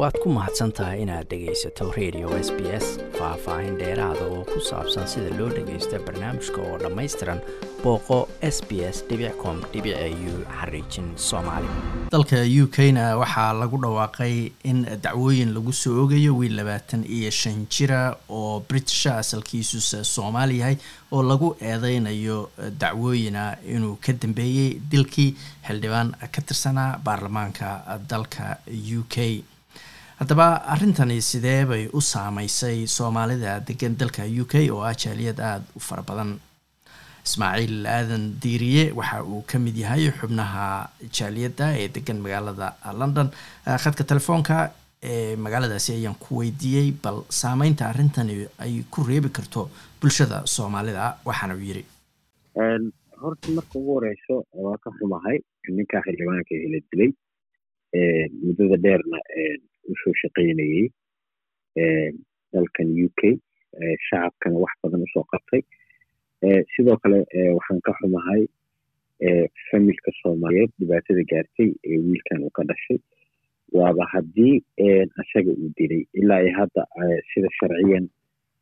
waad ku mahadsan tahay inaad dhegaysato radio s b s faah-faahin dheeraada oo ku saabsan sida loo dhagaysto barnaamijka oo dhammaystiran booqo s b s com u xariijin soomaali. Dalka u k na waxaa lagu dhawaaqay in dacwooyin lagu soo ogayo wiil labaatan iyo shan jira oo britisha asalkiisusa soomaali yahay oo lagu eedeynayo dacwooyina inuu ka dambeeyey dilkii xildhibaan ka tirsanaa baarlamaanka dalka u k haddaba arrintani sidee bay u saameysay soomaalida degan dalka u k oo ah jaaliyad aada u fara badan? Ismaaciil aadan diiriye waxa uu ka mid yahay xubnaha jaaliyadda ee degan magaalada london. Khadka telefoonka ee magaaladaasi ayaan ku weydiiyey bal saameynta arrintani ay ku reebi karto bulshada soomaalida waxaana uu yidhi. Horta marka ugu horeyso waa ka xumahay ninkaa xildhibaanka la dilay muddada dheerna u soo shaqaynayey dalkan u k shacabkana wax badan u soo qabtay. Sidoo kale waxaan ka xumahay familka soomaaliyeed dhibaatada gaartay ee wiilkan uu ka dhashay. Waaba haddii isaga uu dilay ilaa iyo hadda sida sharciyan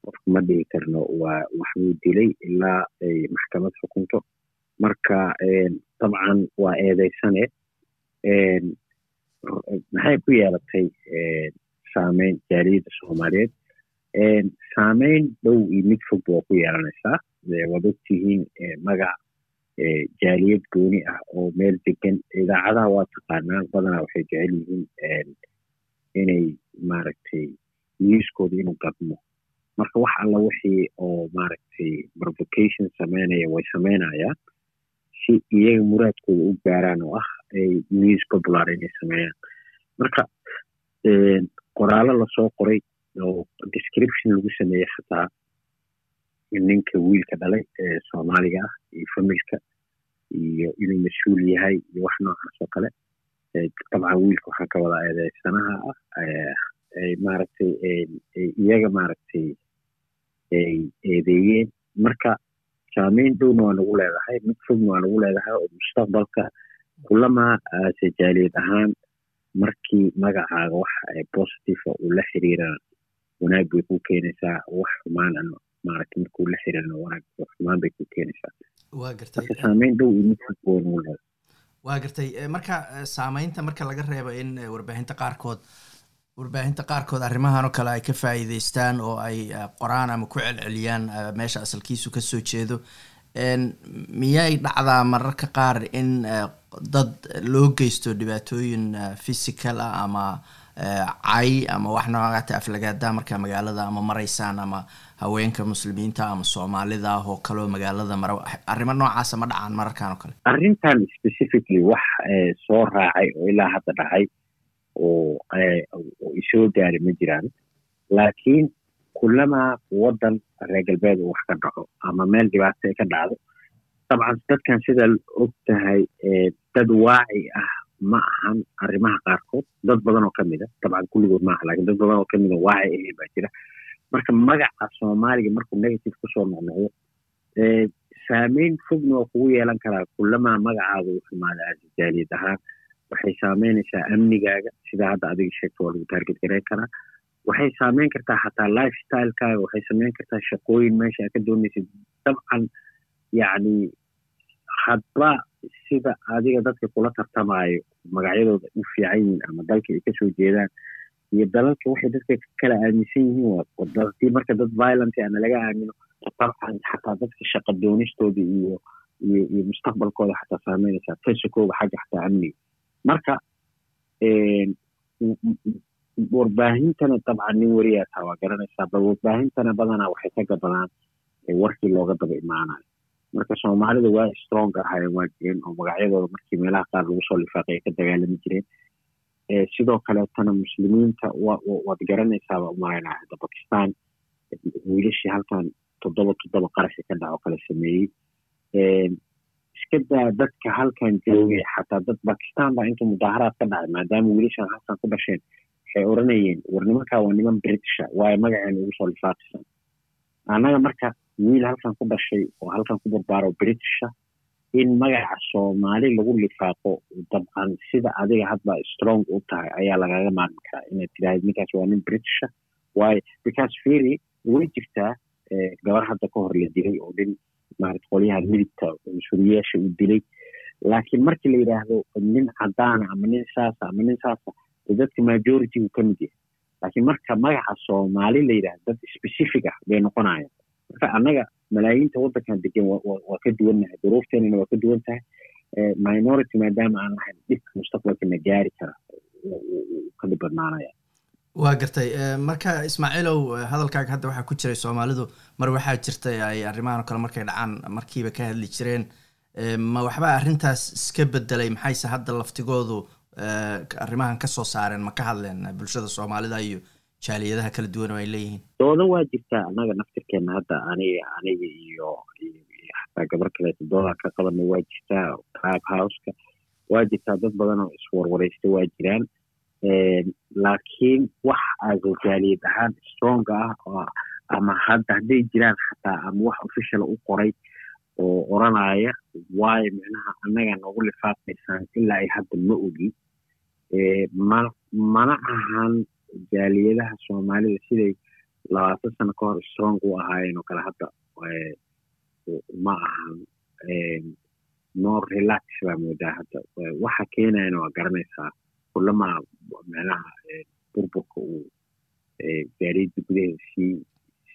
qofka ma dhigi karno waa waxbuu dilay ilaa ay maxkamad xukunto. Marka dabcan waa eedeysane maxay ku yeelatay saameyn jaaliyadda soomaaliyeed? Saameyn dhow iyo mid fog waa ku yeelanaysaa waad ogtihiin magac jaaliyad gooni ah oo meel degan idaacadaha waa taqaanaa badanaa waxay jecel yihiin inay maaragtay newskooda inuu gadmo marka wax alla wixii oo maaragtay provocation sameynaya way sameynayaan. Si iyaga muraadkooda u gaaraan oo ah ay news popular inay sameeyaan marka qoraallo la soo qoray oo description lagu sameeyey xataa ninka wiilka dhalay ee soomaaliga ah iyo familka iyo inuu mas'uul yahay iyo wax noocaas oo kale dabcan wiilka waxaa ka wada eedeysanaha ah ay maaragtay iyaga maaragtay ay eedeeyeen. Marka saameyn dhowna waa nagu leedahay mid fogna waa nagu leedahay oo mustaqbalka kulamaa aase jaaliyad ahaan markii magacaaga wax positiva uu la xiriirana wanaag bay ku keenaysaa wax xumaan maaragtay markuu la xiriirana wanaag xumaan bay ku keenaysaa. Waa gartay marka saameyn dhow iyo mid waa gartay marka saameynta marka laga reebo in warbaahinta qaarkood warbaahinta qaarkood arrimahan oo kale ay ka faa'iideystaan oo ay qoraan ama ku celceliyaan meesha asalkiisu ka soo jeedo miyay dhacdaa mararka qaar in dad loo geysto dhibaatooyin physical ah ama cay ama wax noocaata aflagaada marka magaalada ama maraysaan ama haweenka muslimiinta ama soomaalida ah oo kaleo magaalada mara arrimo noocaasa ma dhacaan mararkan oo kale? Arrintan specifically wax soo raacay oo ilaa hadda dhacay oo isoo gaari ma jiraan. Laakiin kulamaa waddan reer galbeed wax ka dhaco ama meel dhibaato ay ka dhacdo dabcan dadkan sida og tahay dad waaci ah ma ahan arrimaha qaarkood dad badan oo ka mid a dabcan kulligood maaha laakiin dad badan oo ka mid a waaci ahayn baa jira marka magaca soomaaliga markuu negative ku soo noqnoqdo saameyn fogna waa kugu yeelan karaa kulamaa magacaaga uu xumaada aasijaaliyad ahaan waxay saameynaysaa amnigaaga sida hadda adiga sheegto waa lagu taarget gareyn karaa waxay saameyn kartaa xataa life stylekaaga waxay sameyn kartaa shaqooyin meesha aad ka doonaysid. Dabcan yacni hadba sida adiga dadka kula tartamaayo magacyadooda u fiican yihiin ama dalka ay ka soo jeedaan iyo dalalka waxay dadka kala aaminsan yihiin haddii marka dad violent ana laga aamino dabcan xataa dadka shaqa doonistooda iyo iyo iyo mustaqbalkooda xataa saameynaysaa. Fesakooga xagga xataa amniga. Marka warbaahintana dabcan nin wariyaa taa waa garanaysaa bal warbaahintana badanaa waxay ka gadadaan warkii looga daba imaanayo marka soomaalida waa strong ahaayeen waa jireen oo magacyadooda markii meelaha qaar lagu soo lifaaqay ay ka dagaalami jireen. Sidoo kaleetana muslimiinta waad garanaysaaba umaranaa hadda bakistan wiilashii halkan toddoba toddoba qaraxi ka dhaco kala sameeyey. Iska daa dadka halkan joogay xataa dad bakistan baa intuu mudaaharaad ka dhacay maadaama wiilashan halkan ku dhasheen waxay odhanayeen war waa niman britisha waayo magaceena ugu soo lifaaqisan annaga marka wiil halkan ku dhashay oo halkan ku barbaaro britisha in magaca soomaali lagu lifaaqo dabcan sida adiga hadba strong u tahay ayaa lagaga maarmi karaa inaad tiraahid ninkaas waa nin britisha waayo because firi way jirtaa gabar hadda ka hor la dilay oo nin maarata qolyaha midibka mas'uuliyaasha uu dilay. Laakiin markii la yidhaahdo nin cadaana ama nin saasa ama nin saasa dadka majority uu ka mid yahay. Laakiin marka magaca soomaali la yidhahdo dad specific ah bay noqonayaan. Marka annaga malaayiinta waddankan degan waa ka duwannahay duruufteenana waa ka duwan tahay. Minority maadaama aan lahayn dhibka mustaqbalka na gaari kara. Ka dhib badnaanaya waa gartay. Marka ismaaciilow hadalkaaga hadda waxaa ku jiray soomaalidu mar waxaa jirtay ay arrimahan o kale markay dhacaan markiiba ka hadli jireen. Ma waxba arrintaas iska bedelay maxayse hadda laftigoodu arrimahan ka soo saareen ma ka hadleen bulshada soomaalida iyo jaaliyadaha kala duwan oo ay leeyihiin? Dooda waa jirtaa annaga naftirkeena hadda aniga aniga iyo xataa gabar kaleeto doodaa ka qabanay waa jirtaa tribe houseka waa jirtaa dad badan oo iswarwareysta waa jiraan. Laakiin wax ago jaaliyad ahaan stronga ah ama hadda hadday jiraan xataa ama wax official u qoray oo oranaya waayo micnaha annaga noogu lifaaqaysaan ilaa ay hadda ma ogi mana ahan jaaliyadaha soomaalida siday labaatan sano ka hor strong u ahaayeen oo kale hadda. Ma ahan more relax baa moodaa hadda. Waxa keenayana waa garanaysaa kulama micnaha burburka uu jaaliyadda gudaheeda sii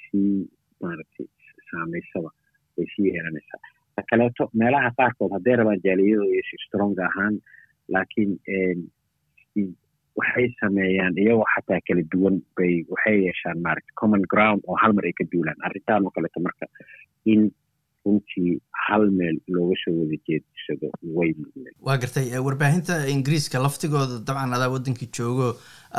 sii maaragtay saameysaba way sii yeelanaysaa ta kaleeto meelaha qaarkood hadday rabaan jaaliyadooda iyo strong ahaan laakiin waxay sameeyaan iyagoo xataa kala duwan bay waxay yeeshaan maaragta common ground oo hal mar ay ka duulaan. Arrintan oo kaleeto marka in runtii hal meel looga soo wada jeedsado way muhiimeen waa gartay warbaahinta ingiriiska laftigooda dabcan adaa waddankii joogo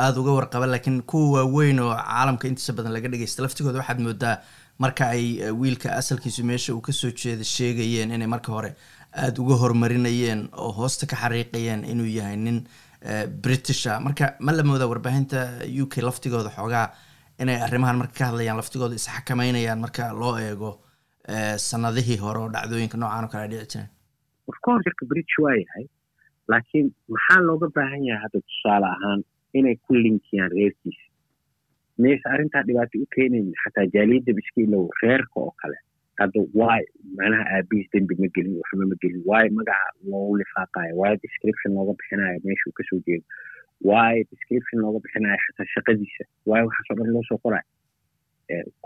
aada uga warqaba laakiin kuwa waaweyn oo caalamka intiisa badan laga dhageysta laftigooda waxaad moodaa marka ay wiilka asalkiisu meesha uu ka soo jeeda sheegayeen inay marka hore aada uga horumarinayeen oo hoosta ka xariiqayeen inuu yahay nin britisha. Marka ma la moodaa warbaahinta u k laftigooda xoogaa inay arrimahan marka ka hadlayaan laftigooda isxakameynayaan marka loo eego sanadihii hore oo dhacdooyinka noocan oo kale ay dhici jireen? Ofcourse jirka british waa yahay laakiin maxaa looga baahan yahay hadda tusaale ahaan inay ku linkiyaan reerkiisa? Mayse arrintaa dhibaato u keenayn xataa jaaliyadda biskiilow reerka oo kale hadda waay macnaha aabihiis dembi ma gelin waxba ma gelin waayo magaca loogu lifaaqayo waayo description looga bixinayo meeshuu ka soo jeedo waayo description looga bixinayo xataa shaqadiisa waayo waxaasoo dhan loo soo qorayo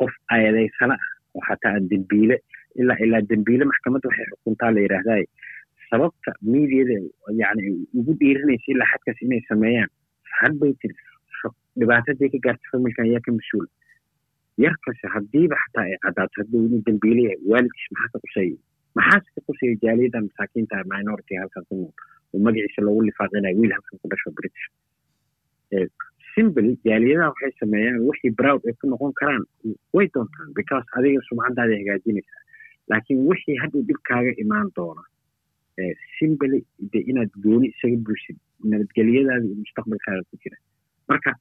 qof ayadeysana ah oo xataa aan dembiile ilaa ilaa dembiile maxkamadda waxay xukuntaa la yidhaahday sababta mediada yani ugu dhiirinaysa ilaa xadkaas inay sameeyaan had bay tiri dhibaatadii ka gaarta familkan ayaa ka mas'uula yarkase haddiiba xataa ay caddaato hadduu inuu dembiile yahay waalidkiis maxaa ka quseeyay maxaase ka quseeyay jaaliyadda masaakiinta minority halkan ku nool oo magaciisa loogu lifaaqinayo wiil halkan ku dhasho british simple jaaliyadaha waxay sameeyaan wixii browd ay ku noqon karaan way doontaan because adiga sumcadaada hagaajinaysaa laakiin wixii hadduu dhibkaaga imaan doona simple de inaad gooni isaga buusid nabadgelyadaada iyo mustaqbalkaaga ku jira marka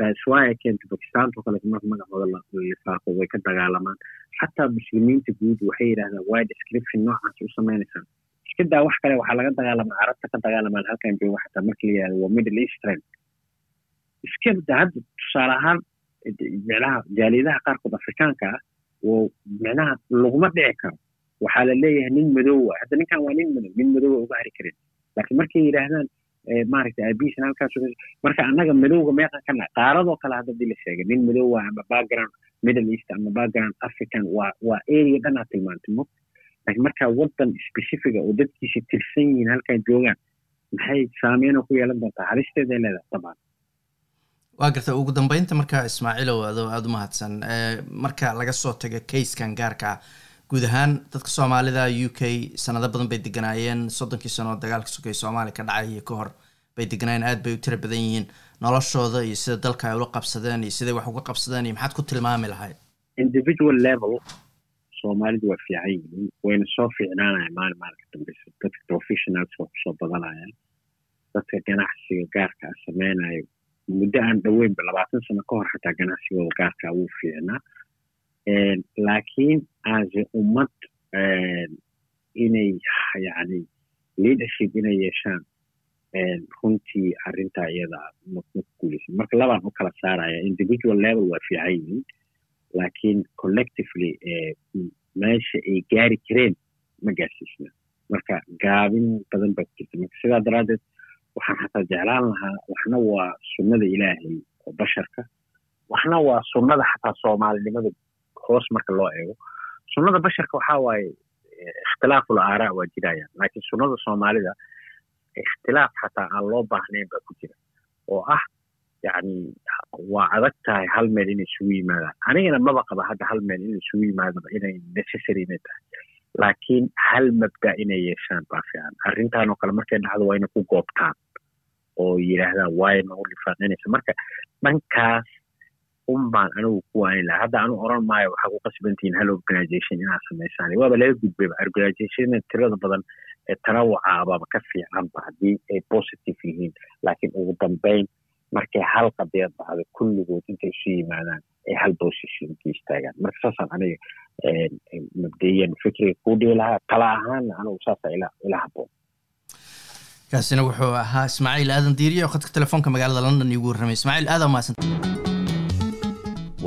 daswaya keenta bakistaanta oo kaleeto marka magacooda lifaaqo way ka dagaalamaan xataa muslimiinta guud waxay yidhahdaan waa description noocaas u sameynaysaan iska daa wax kale waxaa laga dagaalamaa carabta ka dagaalamaan halkan jooga xataa marka la yidhahdo waa middle eastern iska da hadda tusaale ahaan micnaha jaaliyadaha qaarkood afrikaanka ah oo micnaha laguma dhici karo waxaa la leeyahay nin madoowa hadda ninkan waa nin madow nin madoowa uga hari karin laakiin markay yidhaahdaan maaragtay aabihiisna halkaas marka annaga madowga meeqan ka nahay qaaradoo kale hadda la sheegay nin madoowa ama background middle east ama background african waa waa area dhan aad tilmaantay mo laakiin markaa waddan specifica oo dadkiisa tirsan yihiin halkan joogaan maxay saameynoo ku yeelan doontaa halisteeday leedahay dabcan waa garta ugu dambeynta marka ismaaciilow adoo aada u mahadsan marka laga soo tago kayskan gaarka ah guud ahaan dadka soomaalida u k sanado badan bay deganaayeen soddonkii sano oo dagaalka sokay soomaaliya ka dhacay iyo ka hor bay deganaayeen aad bay u tira badan yihiin noloshooda iyo sida dalka ay ula qabsadeen iyo siday wax uga qabsadeen iyo maxaad ku tilmaami lahayd? Individual level soomaalidu waa fiican yihiin. Wayna soo fiicnaanaya maalin maalinka dambeysa dadka professionals waa ku soo badanayaan. Dadka ganacsiga gaarka ah sameynayo muddo aan dhoweynba labaatan sano ka hor xataa ganacsigooda gaarkaa wuu fiicnaa laakiin aase ummad inay yani leadership inay yeeshaan runtii arrintaa iyada ma guuleysan marka labaan u kala saaraya individual level waa fiican yihiin laakiin collectively meesha ay gaari kareen ma gaarsiisna. Marka gaabin badan baa ku jirta marka sidaa daraaddeed waxaan xataa jeclaan lahaa waxna waa sunnada ilaahay oo basharka waxna waa sunnada xataa soomaalinimada hoos marka loo eego sunnada basharka waxaa waaye ikhtilaaful aaraa waa jirayaan laakiin sunnada soomaalida ikhtilaaf xataa aan loo baahnayn baa ku jira oo ah yani waa adag tahay hal meel inay isugu yimaadaan. Anigana maba qaba hadda hal meel in isugu yimaadaba inay necessary inay tahay laakiin hal mabda inay yeeshaan baa fiican. Arrintan oo kale markay dhacdo waa inay ku goobtaan oo yidhaahdaan waay nagu lifaaqinaysa? Marka dhankaas un baan anigu ku waani lahaa hadda anu oran maayo waxaa ku qasbantihiin hal organization inaad samaysaan waaba laga gudbayba organizationna tirada badan ee tanawuca ababa ka fiicanba haddii ay positive yihiin. Laakiin ugu dambeyn markay hal qadiyad dhacdo kulligood intay isu yimaadaan ay hal position ka istaagaan. Marka saasaan aniga mabdayan fikriga kuu dhihi lahaa tala ahaanna anigu saasa ila haboon kaasina wuxuu ahaa ismaaciil aadan diiriye oo khadka telefoonka magaalada london iigu warramay. Ismaaciil aadan mahadsan